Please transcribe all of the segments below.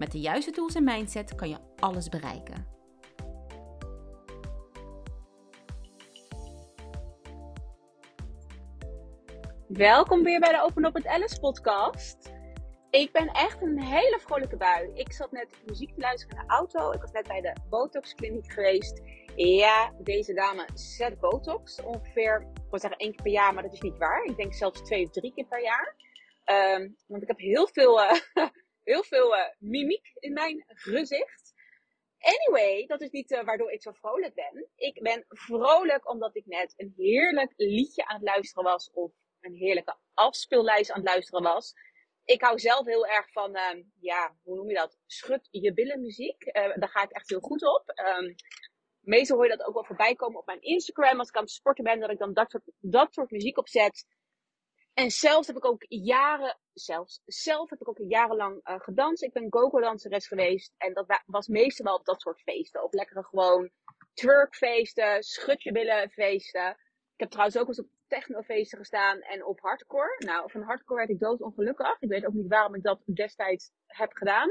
Met de juiste tools en mindset kan je alles bereiken. Welkom weer bij de Open Up het Alice podcast. Ik ben echt een hele vrolijke bui. Ik zat net muziek te luisteren in de auto. Ik was net bij de Botox kliniek geweest. Ja, deze dame zet Botox. Ongeveer, ik wil zeggen één keer per jaar, maar dat is niet waar. Ik denk zelfs twee of drie keer per jaar. Ehm, want ik heb heel veel, uh, heel veel uh, mimiek in mijn gezicht. Anyway, dat is niet uh, waardoor ik zo vrolijk ben. Ik ben vrolijk omdat ik net een heerlijk liedje aan het luisteren was. Of een heerlijke afspeellijst aan het luisteren was. Ik hou zelf heel erg van, uh, ja, hoe noem je dat? Schud je billen muziek. Uh, daar ga ik echt heel goed op. Um, meestal hoor je dat ook wel voorbij komen op mijn Instagram. Als ik aan het sporten ben, dat ik dan dat soort, dat soort muziek opzet. En zelfs heb ik ook jaren, zelfs, zelf heb ik ook jarenlang uh, gedanst. Ik ben go-go-danseres geweest. En dat was meestal wel op dat soort feesten. Op lekkere gewoon twerkfeesten, schud je billen feesten. Ik heb trouwens ook eens op technofeesten gestaan en op hardcore. Nou, van hardcore werd ik doodongelukkig. Ik weet ook niet waarom ik dat destijds heb gedaan.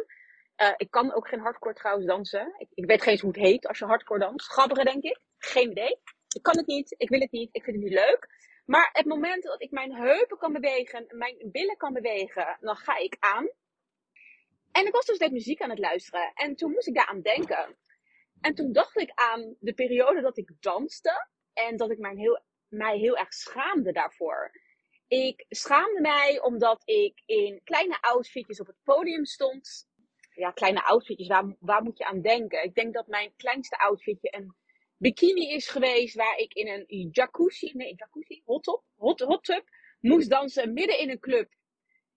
Uh, ik kan ook geen hardcore trouwens dansen. Ik, ik weet geen eens hoe het heet als je hardcore danst. Gabberen denk ik. Geen idee. Ik kan het niet. Ik wil het niet. Ik vind het niet leuk. Maar het moment dat ik mijn heupen kan bewegen, mijn billen kan bewegen, dan ga ik aan. En ik was dus net muziek aan het luisteren. En toen moest ik daaraan denken. En toen dacht ik aan de periode dat ik danste. En dat ik heel, mij heel erg schaamde daarvoor. Ik schaamde mij omdat ik in kleine outfitjes op het podium stond. Ja, kleine outfitjes, waar, waar moet je aan denken? Ik denk dat mijn kleinste outfitje een bikini is geweest waar ik in een jacuzzi, nee, jacuzzi, hot tub, hot, hot tub, moest dansen midden in een club.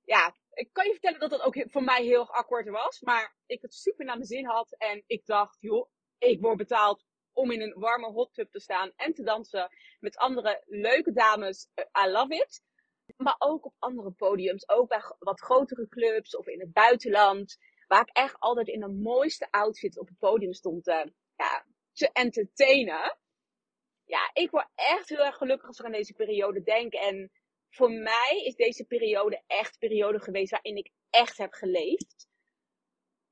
Ja, ik kan je vertellen dat dat ook voor mij heel awkward was, maar ik het super naar mijn zin had en ik dacht, joh, ik word betaald om in een warme hot tub te staan en te dansen met andere leuke dames. I love it. Maar ook op andere podiums, ook bij wat grotere clubs of in het buitenland, waar ik echt altijd in de mooiste outfit op het podium stond. Uh, ja, te entertainen. Ja, ik word echt heel erg gelukkig als ik aan deze periode denk. En voor mij is deze periode echt een periode geweest waarin ik echt heb geleefd.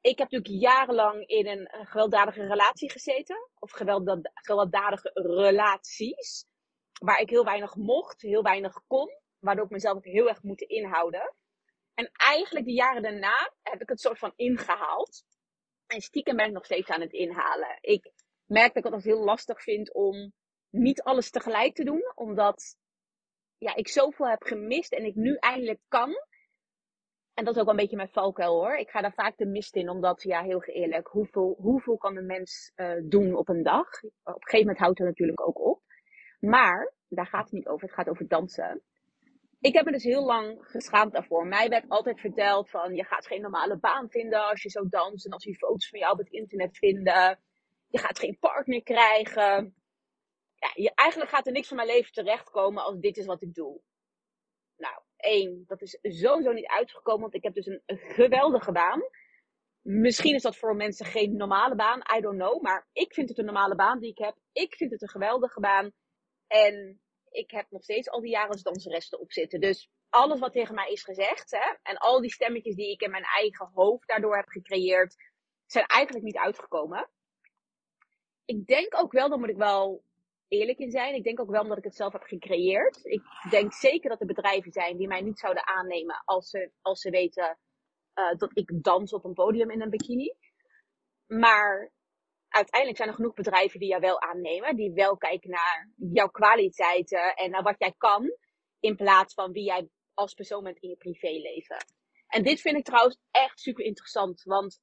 Ik heb natuurlijk jarenlang in een, gewelddadige relatie gezeten. Of gewelddadige relaties. Waar ik heel weinig mocht, heel weinig kon. Waardoor ik mezelf ook heel erg moet inhouden. En eigenlijk de jaren daarna heb ik het soort van ingehaald. En stiekem ben ik nog steeds aan het inhalen. Ik merk dat ik het heel lastig vind om niet alles tegelijk te doen. Omdat ja, ik zoveel heb gemist en ik nu eindelijk kan. En dat is ook wel een beetje mijn valkuil hoor. Ik ga daar vaak de mist in, omdat, ja, heel eerlijk, hoeveel, hoeveel kan een mens uh, doen op een dag? Op een gegeven moment houdt het natuurlijk ook op. Maar, daar gaat het niet over, het gaat over dansen. Ik heb me dus heel lang geschaamd daarvoor. Mij werd altijd verteld van, je gaat geen normale baan vinden als je zo danst. En als je foto's van jou op het internet vinden je gaat geen partner krijgen. Ja, je, eigenlijk gaat er niks van mijn leven terechtkomen als dit is wat ik doe. Nou, één, dat is sowieso niet uitgekomen, want ik heb dus een, geweldige baan. Misschien is dat voor mensen geen normale baan, I don't know. Maar ik vind het een normale baan die ik heb. Ik vind het een geweldige baan. En ik heb nog steeds al die jaren als danseres erop zitten. Dus alles wat tegen mij is gezegd, hè, en al die stemmetjes die ik in mijn eigen hoofd daardoor heb gecreëerd, zijn eigenlijk niet uitgekomen ik denk ook wel, daar moet ik wel eerlijk in zijn. Ik denk ook wel omdat ik het zelf heb gecreëerd. Ik denk zeker dat er bedrijven zijn die mij niet zouden aannemen als ze, als ze weten uh, dat ik dans op een podium in een bikini. Maar uiteindelijk zijn er genoeg bedrijven die jou wel aannemen. Die wel kijken naar jouw kwaliteiten en naar wat jij kan. In plaats van wie jij als persoon bent in je privéleven. En dit vind ik trouwens echt super interessant. Want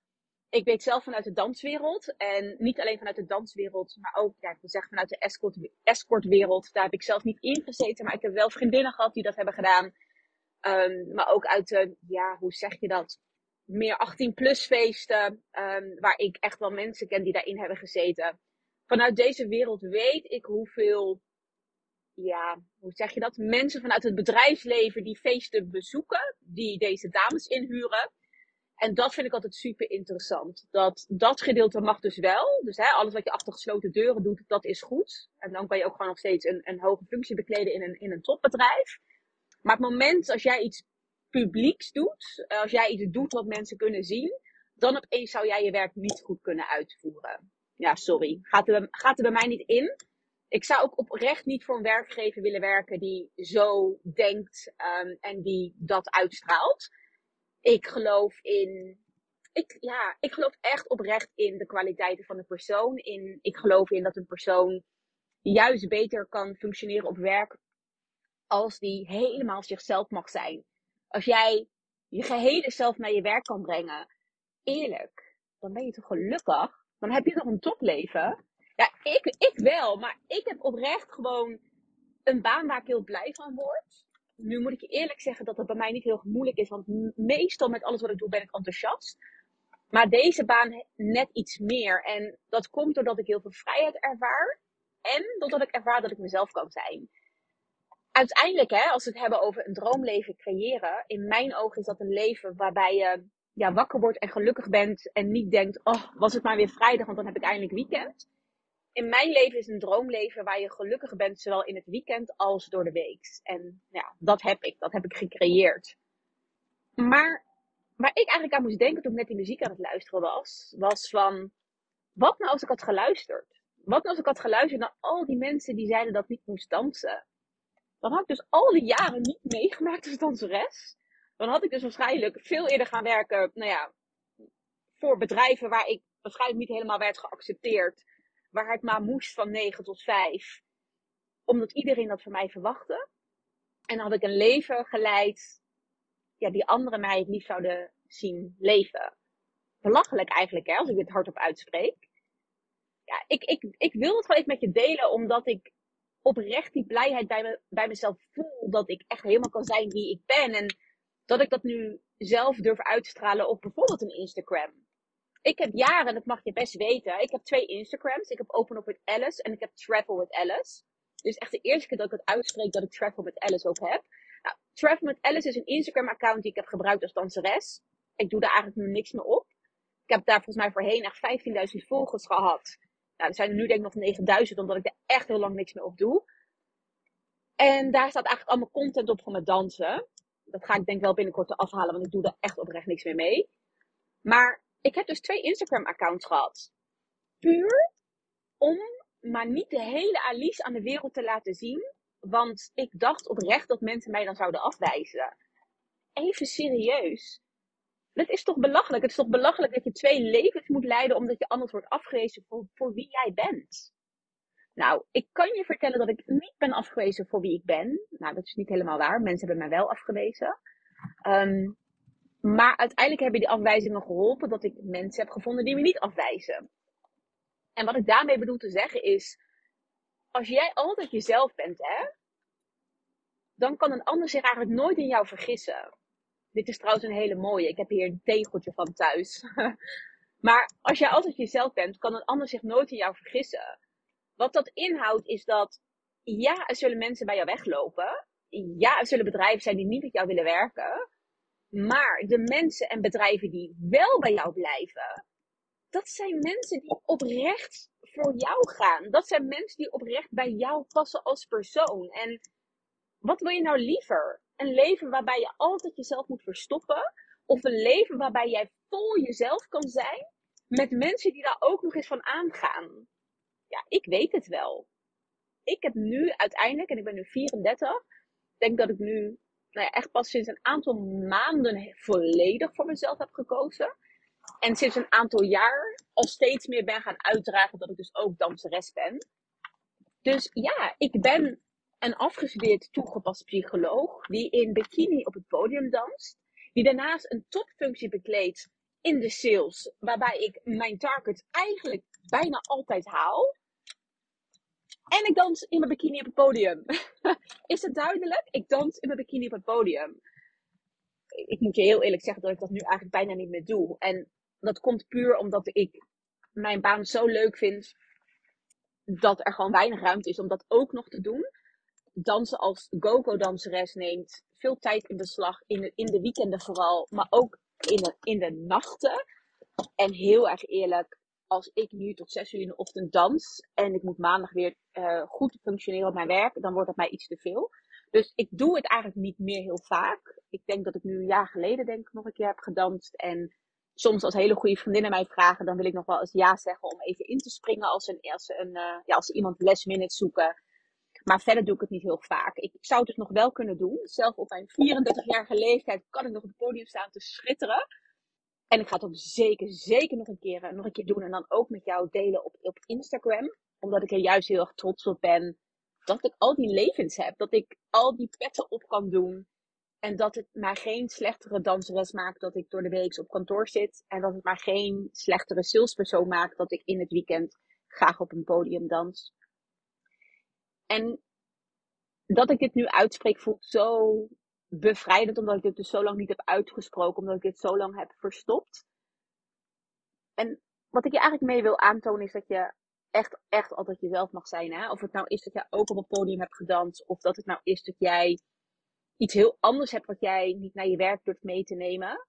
ik weet zelf vanuit de danswereld. En niet alleen vanuit de danswereld, maar ook, ja, ik vanuit de escort, escortwereld. Daar heb ik zelf niet in gezeten, maar ik heb wel vriendinnen gehad die dat hebben gedaan. Um, maar ook uit de, ja, hoe zeg je dat? meer 18-plus feesten, ehm, waar ik echt wel mensen ken die daarin hebben gezeten. Vanuit deze wereld weet ik hoeveel, ja, hoe zeg je dat? Mensen vanuit het bedrijfsleven die feesten bezoeken, die deze dames inhuren. En dat vind ik altijd super interessant. Dat, dat gedeelte mag dus wel. Dus hè, alles wat je achter gesloten deuren doet, dat is goed. En dan kan je ook gewoon nog steeds een, een hoge functie bekleden in een, in een topbedrijf. Maar het moment als jij iets publieks doet, als jij iets doet wat mensen kunnen zien, dan opeens zou jij je werk niet goed kunnen uitvoeren. Ja, sorry. Gaat er, gaat er bij mij niet in. Ik zou ook oprecht niet voor een werkgever willen werken die zo denkt um, en die dat uitstraalt ik geloof in. Ik, ja, ik geloof echt oprecht in de kwaliteiten van de persoon. In, ik geloof in dat een persoon juist beter kan functioneren op werk als die helemaal zichzelf mag zijn. Als jij je gehele zelf naar je werk kan brengen, eerlijk, dan ben je toch gelukkig? Dan heb je toch een topleven? Ja, ik, ik wel, maar ik heb oprecht gewoon een baan waar ik heel blij van word nu moet ik eerlijk zeggen dat het bij mij niet heel moeilijk is. Want meestal met alles wat ik doe ben ik enthousiast. Maar deze baan net iets meer. En dat komt doordat ik heel veel vrijheid ervaar. En doordat ik ervaar dat ik mezelf kan zijn. Uiteindelijk, hè, als we het hebben over een droomleven creëren. In mijn ogen is dat een leven waarbij je ja, wakker wordt en gelukkig bent. En niet denkt, oh, was het maar weer vrijdag, want dan heb ik eindelijk weekend in mijn leven is een droomleven waar je gelukkig bent, zowel in het weekend als door de week. En ja, dat heb ik. Dat heb ik gecreëerd. Maar waar ik eigenlijk aan moest denken toen ik net die muziek aan het luisteren was, was van, wat nou als ik had geluisterd? Wat nou als ik had geluisterd naar al die mensen die zeiden dat ik moest dansen? Dan had ik dus al die jaren niet meegemaakt als danseres. Dan had ik dus waarschijnlijk veel eerder gaan werken, nou ja, voor bedrijven waar ik waarschijnlijk niet helemaal werd geaccepteerd waar het maar moest van 9 tot 5. Omdat iedereen dat van mij verwachtte. En dan had ik een leven geleid ja, die anderen mij het zouden zien leven. Belachelijk eigenlijk, hè, als ik dit hardop uitspreek. Ja, ik, ik, ik wil het gewoon even met je delen, omdat ik oprecht die blijheid bij, me, bij mezelf voel. Dat ik echt helemaal kan zijn wie ik ben. En dat ik dat nu zelf durf uitstralen op bijvoorbeeld een Instagram ik heb jaren, dat mag je best weten, ik heb twee Instagrams. Ik heb Open Up with Alice en ik heb Travel with Alice. Dus echt de eerste keer dat ik het uitspreek dat ik Travel with Alice ook heb. Nou, Travel with Alice is een Instagram account die ik heb gebruikt als danseres. Ik doe daar eigenlijk nu niks meer op. Ik heb daar volgens mij voorheen echt 15.000 volgers gehad. Nou, er zijn er nu denk ik nog 9.000 omdat ik er echt heel lang niks meer op doe. En daar staat eigenlijk allemaal content op van mijn dansen. Dat ga ik denk wel binnenkort afhalen, want ik doe daar echt oprecht niks meer mee. Maar ik heb dus twee Instagram-accounts gehad. Puur om maar niet de hele Alice aan de wereld te laten zien. Want ik dacht oprecht dat mensen mij dan zouden afwijzen. Even serieus. Het is toch belachelijk? Het is toch belachelijk dat je twee levens moet leiden omdat je anders wordt afgewezen voor, voor wie jij bent? Nou, ik kan je vertellen dat ik niet ben afgewezen voor wie ik ben. Nou, dat is niet helemaal waar. Mensen hebben mij wel afgewezen. Um, maar uiteindelijk hebben die afwijzingen geholpen dat ik mensen heb gevonden die me niet afwijzen. En wat ik daarmee bedoel te zeggen is, als jij altijd jezelf bent, hè, dan kan een ander zich eigenlijk nooit in jou vergissen. Dit is trouwens een hele mooie. Ik heb hier een tegeltje van thuis. maar als jij altijd jezelf bent, kan een ander zich nooit in jou vergissen. Wat dat inhoudt is dat, ja, er zullen mensen bij jou weglopen. Ja, er zullen bedrijven zijn die niet met jou willen werken. Maar de mensen en bedrijven die wel bij jou blijven, dat zijn mensen die oprecht voor jou gaan. Dat zijn mensen die oprecht bij jou passen als persoon. En wat wil je nou liever? Een leven waarbij je altijd jezelf moet verstoppen? Of een leven waarbij jij vol jezelf kan zijn met mensen die daar ook nog eens van aangaan? Ja, ik weet het wel. Ik heb nu uiteindelijk, en ik ben nu 34, denk dat ik nu nou ja, echt pas sinds een aantal maanden volledig voor mezelf heb gekozen. En sinds een aantal jaar al steeds meer ben gaan uitdragen dat ik dus ook danseres ben. Dus ja, ik ben een afgestudeerd toegepast psycholoog die in bikini op het podium danst. Die daarnaast een topfunctie bekleedt in de sales, waarbij ik mijn target eigenlijk bijna altijd haal. En ik dans in mijn bikini op het podium. Is het duidelijk? Ik dans in mijn bikini op het podium. Ik, moet je heel eerlijk zeggen dat ik dat nu eigenlijk bijna niet meer doe. En dat komt puur omdat ik mijn baan zo leuk vind dat er gewoon weinig ruimte is om dat ook nog te doen. Dansen als go-go-danseres neemt veel tijd in beslag, in de, in de weekenden vooral, maar ook in de, in de nachten. En heel erg eerlijk, als ik nu tot zes uur in de ochtend dans en ik moet maandag weer uh, goed functioneren op mijn werk, dan wordt dat mij iets te veel. Dus ik doe het eigenlijk niet meer heel vaak. Ik denk dat ik nu een jaar geleden denk nog een keer heb gedanst. En soms als hele goede vriendinnen mij vragen, dan wil ik nog wel eens ja zeggen om even in te springen als, een, als, een, uh, ja, als iemand last minute zoeken. Maar verder doe ik het niet heel vaak. Ik zou het dus nog wel kunnen doen. Zelf op mijn 34-jarige leeftijd kan ik nog op het podium staan te schitteren. En ik ga het ook zeker, zeker nog een keer, eh, nog een keer doen. En dan ook met jou delen op, op Instagram. Omdat ik er juist heel erg trots op ben. Dat ik al die levens heb. Dat ik al die petten op kan doen. En dat het maar geen slechtere danseres maakt dat ik door de week op kantoor zit. En dat het maar geen slechtere salespersoon maakt dat ik in het weekend graag op een podium dans. En dat ik dit nu uitspreek voelt zo bevrijdend, omdat ik dit dus zo lang niet heb uitgesproken, omdat ik dit zo lang heb verstopt. En wat ik je eigenlijk mee wil aantonen is dat je echt, echt altijd jezelf mag zijn. Hè? Of het nou is dat jij ook op een podium hebt gedanst, of dat het nou is dat jij iets heel anders hebt wat jij niet naar je werk durft mee te nemen.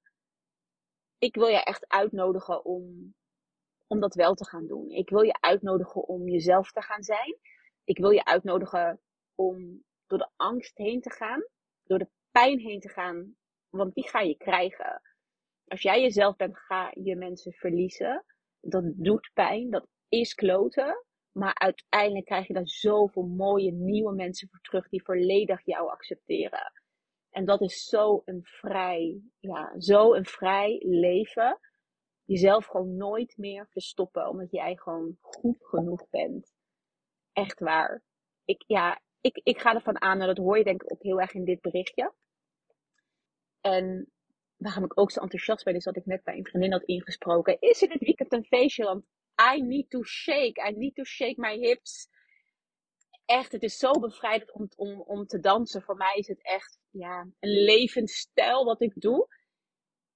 Ik wil je echt uitnodigen om, om dat wel te gaan doen. Ik wil je uitnodigen om jezelf te gaan zijn. Ik wil je uitnodigen om door de angst heen te gaan, door de pijn heen te gaan, want die ga je krijgen. Als jij jezelf bent, ga je mensen verliezen. Dat doet pijn, dat is kloten. Maar uiteindelijk krijg je daar zoveel mooie nieuwe mensen voor terug die volledig jou accepteren. En dat is zo een vrij, ja, zo een vrij leven. Jezelf gewoon nooit meer verstoppen, omdat jij gewoon goed genoeg bent. Echt waar. Ik, ja, ik, ik ga ervan aan, en dat hoor je denk ik ook heel erg in dit berichtje. En waarom ik ook zo enthousiast ben, is dat ik net bij een vriendin had ingesproken. Is het weekend een feestje? Want I need to shake. I need to shake my hips. Echt, het is zo bevrijdend om, om, om te dansen. Voor mij is het echt ja, een levensstijl wat ik doe.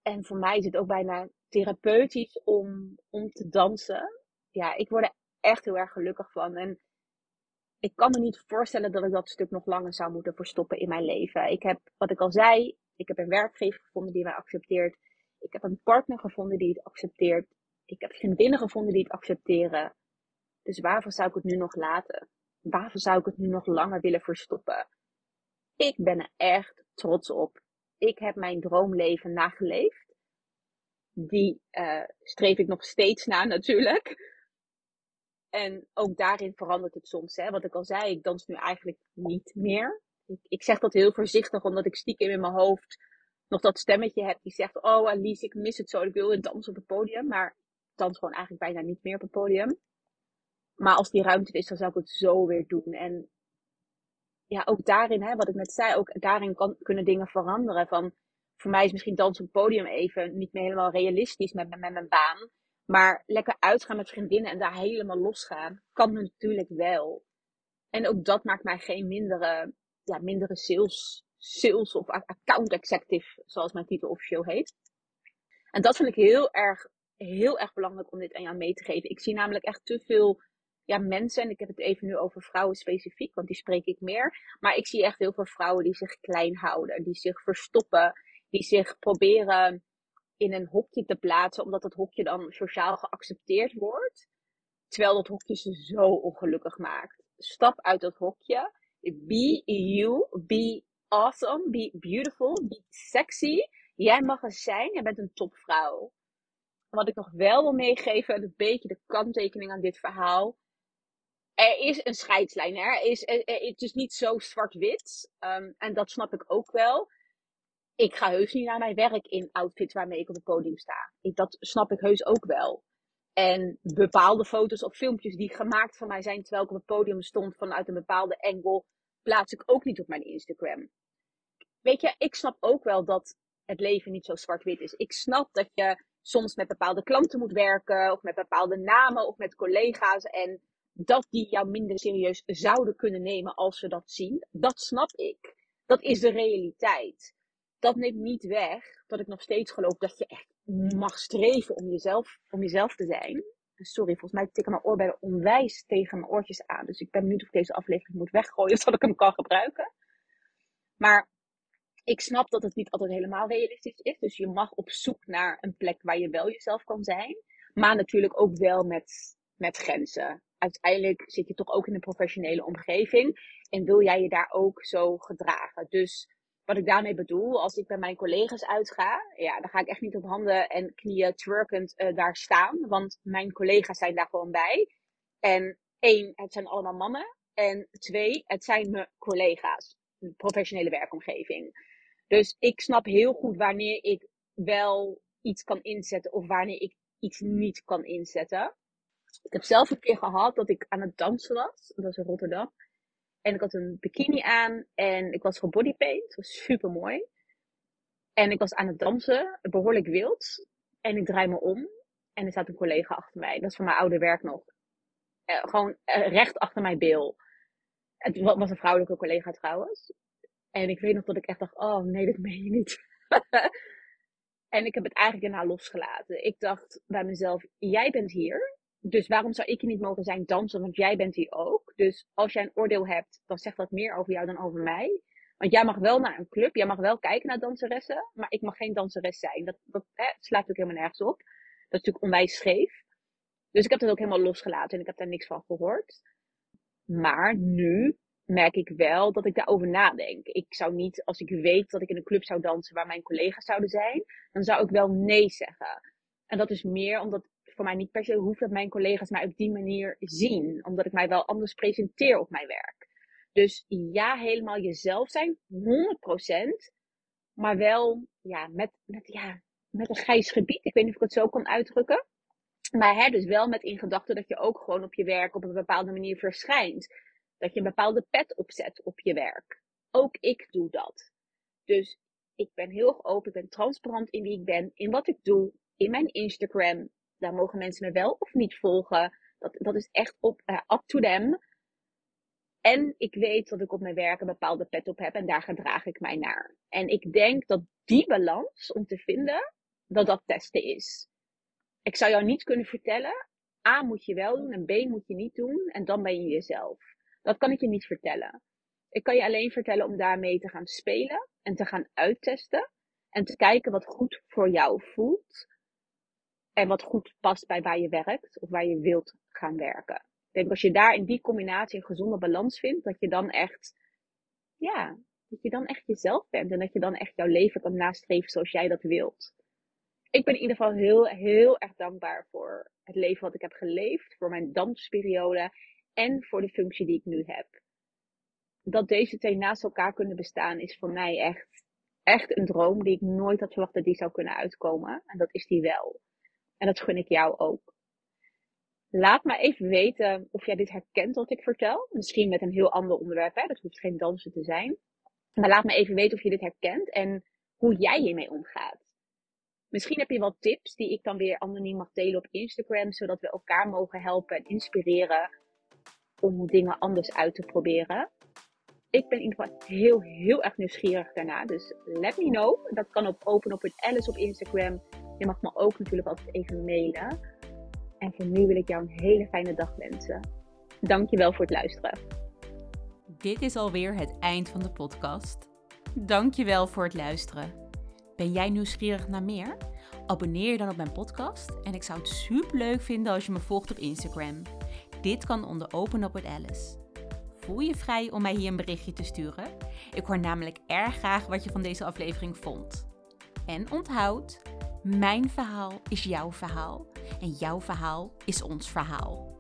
En voor mij is het ook bijna therapeutisch om, om te dansen. Ja, ik word er echt heel erg gelukkig van. En ik kan me niet voorstellen dat ik dat stuk nog langer zou moeten verstoppen in mijn leven. Ik heb, wat ik al zei, ik heb een werkgever gevonden die mij accepteert. Ik heb een partner gevonden die het accepteert. Ik heb vriendinnen gevonden die het accepteren. Dus waarvoor zou ik het nu nog laten? Waarvoor zou ik het nu nog langer willen verstoppen? Ik ben er echt trots op. Ik heb mijn droomleven nageleefd. Die uh, streef ik nog steeds na natuurlijk. En ook daarin verandert het soms. Hè? Wat ik al zei, ik dans nu eigenlijk niet meer. Ik, zeg dat heel voorzichtig, omdat ik stiekem in mijn hoofd nog dat stemmetje heb die zegt: Oh, Alice, ik mis het zo. Ik wil een dans op het podium. Maar dans gewoon eigenlijk bijna niet meer op het podium. Maar als die ruimte is, dan zou ik het zo weer doen. En ja, ook daarin, hè, wat ik net zei, ook daarin kan, kunnen dingen veranderen. Van, voor mij is misschien dans op het podium even niet meer helemaal realistisch met, met, met mijn baan. Maar lekker uitgaan met vriendinnen en daar helemaal losgaan, kan natuurlijk wel. En ook dat maakt mij geen mindere, ja, mindere sales, sales of account executive, zoals mijn titel officieel heet. En dat vind ik heel erg, heel erg belangrijk om dit aan jou mee te geven. Ik zie namelijk echt te veel ja, mensen, en ik heb het even nu over vrouwen specifiek, want die spreek ik meer. Maar ik zie echt heel veel vrouwen die zich klein houden, die zich verstoppen, die zich proberen in een hokje te plaatsen, omdat dat hokje dan sociaal geaccepteerd wordt. Terwijl dat hokje ze zo ongelukkig maakt. Stap uit dat hokje. Be you. Be awesome. Be beautiful. Be sexy. Jij mag er zijn. Jij bent een topvrouw. Wat ik nog wel wil meegeven, een beetje de kanttekening aan dit verhaal. Er is een scheidslijn. Er is, het is niet zo zwart-wit. Um, en dat snap ik ook wel ik ga heus niet naar mijn werk in outfits waarmee ik op het podium sta. Dat snap ik heus ook wel. En bepaalde foto's of filmpjes die gemaakt van mij zijn terwijl ik op het podium stond vanuit een bepaalde angle, plaats ik ook niet op mijn Instagram. Weet je, ik snap ook wel dat het leven niet zo zwart-wit is. Ik snap dat je soms met bepaalde klanten moet werken, of met bepaalde namen, of met collega's. En dat die jou minder serieus zouden kunnen nemen als ze dat zien. Dat snap ik. Dat is de realiteit. dat neemt niet weg dat ik nog steeds geloof dat je echt mag streven om jezelf, om jezelf te zijn. Sorry, volgens mij tikken mijn oorbellen onwijs tegen mijn oortjes aan. Dus ik ben benieuwd of ik deze aflevering moet weggooien, zodat ik hem kan gebruiken. Maar ik snap dat het niet altijd helemaal realistisch is. Dus je mag op zoek naar een plek waar je wel jezelf kan zijn. Maar natuurlijk ook wel met, met grenzen. Uiteindelijk zit je toch ook in een professionele omgeving. En wil jij je daar ook zo gedragen. Dus wat ik daarmee bedoel, als ik bij mijn collega's uitga, ja, dan ga ik echt niet op handen en knieën twerkend uh, daar staan. Want mijn collega's zijn daar gewoon bij. En één, het zijn allemaal mannen. En twee, het zijn mijn collega's. Een professionele werkomgeving. Dus ik snap heel goed wanneer ik wel iets kan inzetten of wanneer ik iets niet kan inzetten. Ik heb zelf een keer gehad dat ik aan het dansen was. Dat was in Rotterdam. En ik had een bikini aan en ik was voor bodypaint. Dat was super mooi. En ik was aan het dansen, behoorlijk wild. En ik draai me om en er staat een collega achter mij. Dat is van mijn oude werk nog. Uh, gewoon uh, recht achter mijn bil. Het was een vrouwelijke collega trouwens. En ik weet nog dat ik echt dacht, oh nee, dat meen je niet. en ik heb het eigenlijk daarna losgelaten. Ik dacht bij mezelf, jij bent hier. Dus waarom zou ik hier niet mogen zijn dansen? Want jij bent hier ook. Dus als jij een oordeel hebt, dan zegt dat meer over jou dan over mij. Want jij mag wel naar een club, jij mag wel kijken naar danseressen, maar ik mag geen danseres zijn. Dat, dat hè, slaat ook helemaal nergens op. Dat is natuurlijk onwijs scheef. Dus ik heb dat ook helemaal losgelaten en ik heb daar niks van gehoord. Maar nu merk ik wel dat ik daarover nadenk. Ik zou niet, als ik weet dat ik in een club zou dansen waar mijn collega's zouden zijn, dan zou ik wel nee zeggen. En dat is meer omdat voor mij niet per se hoeft dat mijn collega's mij op die manier zien. Omdat ik mij wel anders presenteer op mijn werk. Dus ja, helemaal jezelf zijn, 100%. Maar wel ja, met, met, ja, met een grijs gebied. Ik weet niet of ik het zo kan uitdrukken. Maar hè, dus wel met in gedachten dat je ook gewoon op je werk op een bepaalde manier verschijnt. Dat je een bepaalde pet opzet op je werk. Ook ik doe dat. Dus ik ben heel open, ik ben transparant in wie ik ben, in wat ik doe, in mijn Instagram. Daar mogen mensen me wel of niet volgen. Dat, dat is echt op, uh, up to them. En ik weet dat ik op mijn werk een bepaalde pet op heb en daar gedraag ik mij naar. En ik denk dat die balans om te vinden, dat dat testen is. Ik zou jou niet kunnen vertellen, A moet je wel doen en B moet je niet doen en dan ben je jezelf. Dat kan ik je niet vertellen. Ik kan je alleen vertellen om daarmee te gaan spelen en te gaan uittesten. En te kijken wat goed voor jou voelt. En wat goed past bij waar je werkt of waar je wilt gaan werken. Ik denk als je daar in die combinatie een gezonde balans vindt, dat je dan echt, ja, dat je dan echt jezelf bent. En dat je dan echt jouw leven kan nastreven zoals jij dat wilt. Ik ben in ieder geval heel, heel erg dankbaar voor het leven wat ik heb geleefd. Voor mijn dansperiode en voor de functie die ik nu heb. Dat deze twee naast elkaar kunnen bestaan is voor mij echt, echt een droom die ik nooit had verwacht dat die zou kunnen uitkomen. En dat is die wel. En dat gun ik jou ook. Laat me even weten of jij dit herkent wat ik vertel. Misschien met een heel ander onderwerp, hè? dat hoeft geen dansen te zijn. Maar laat me even weten of je dit herkent en hoe jij hiermee omgaat. Misschien heb je wat tips die ik dan weer anoniem mag delen op Instagram, zodat we elkaar mogen helpen en inspireren om dingen anders uit te proberen. Ik ben in ieder geval heel, heel erg nieuwsgierig daarna. Dus let me know. Dat kan op open op het Alice op Instagram. Je mag me ook natuurlijk altijd even mailen. En voor nu wil ik jou een hele fijne dag wensen. Dankjewel voor het luisteren. Dit is alweer het eind van de podcast. Dankjewel voor het luisteren. Ben jij nieuwsgierig naar meer? Abonneer je dan op mijn podcast en ik zou het super leuk vinden als je me volgt op Instagram. Dit kan onder Open Up Alice. Voel je vrij om mij hier een berichtje te sturen? Ik hoor namelijk erg graag wat je van deze aflevering vond. En onthoud, mijn verhaal is jouw verhaal en jouw verhaal is ons verhaal.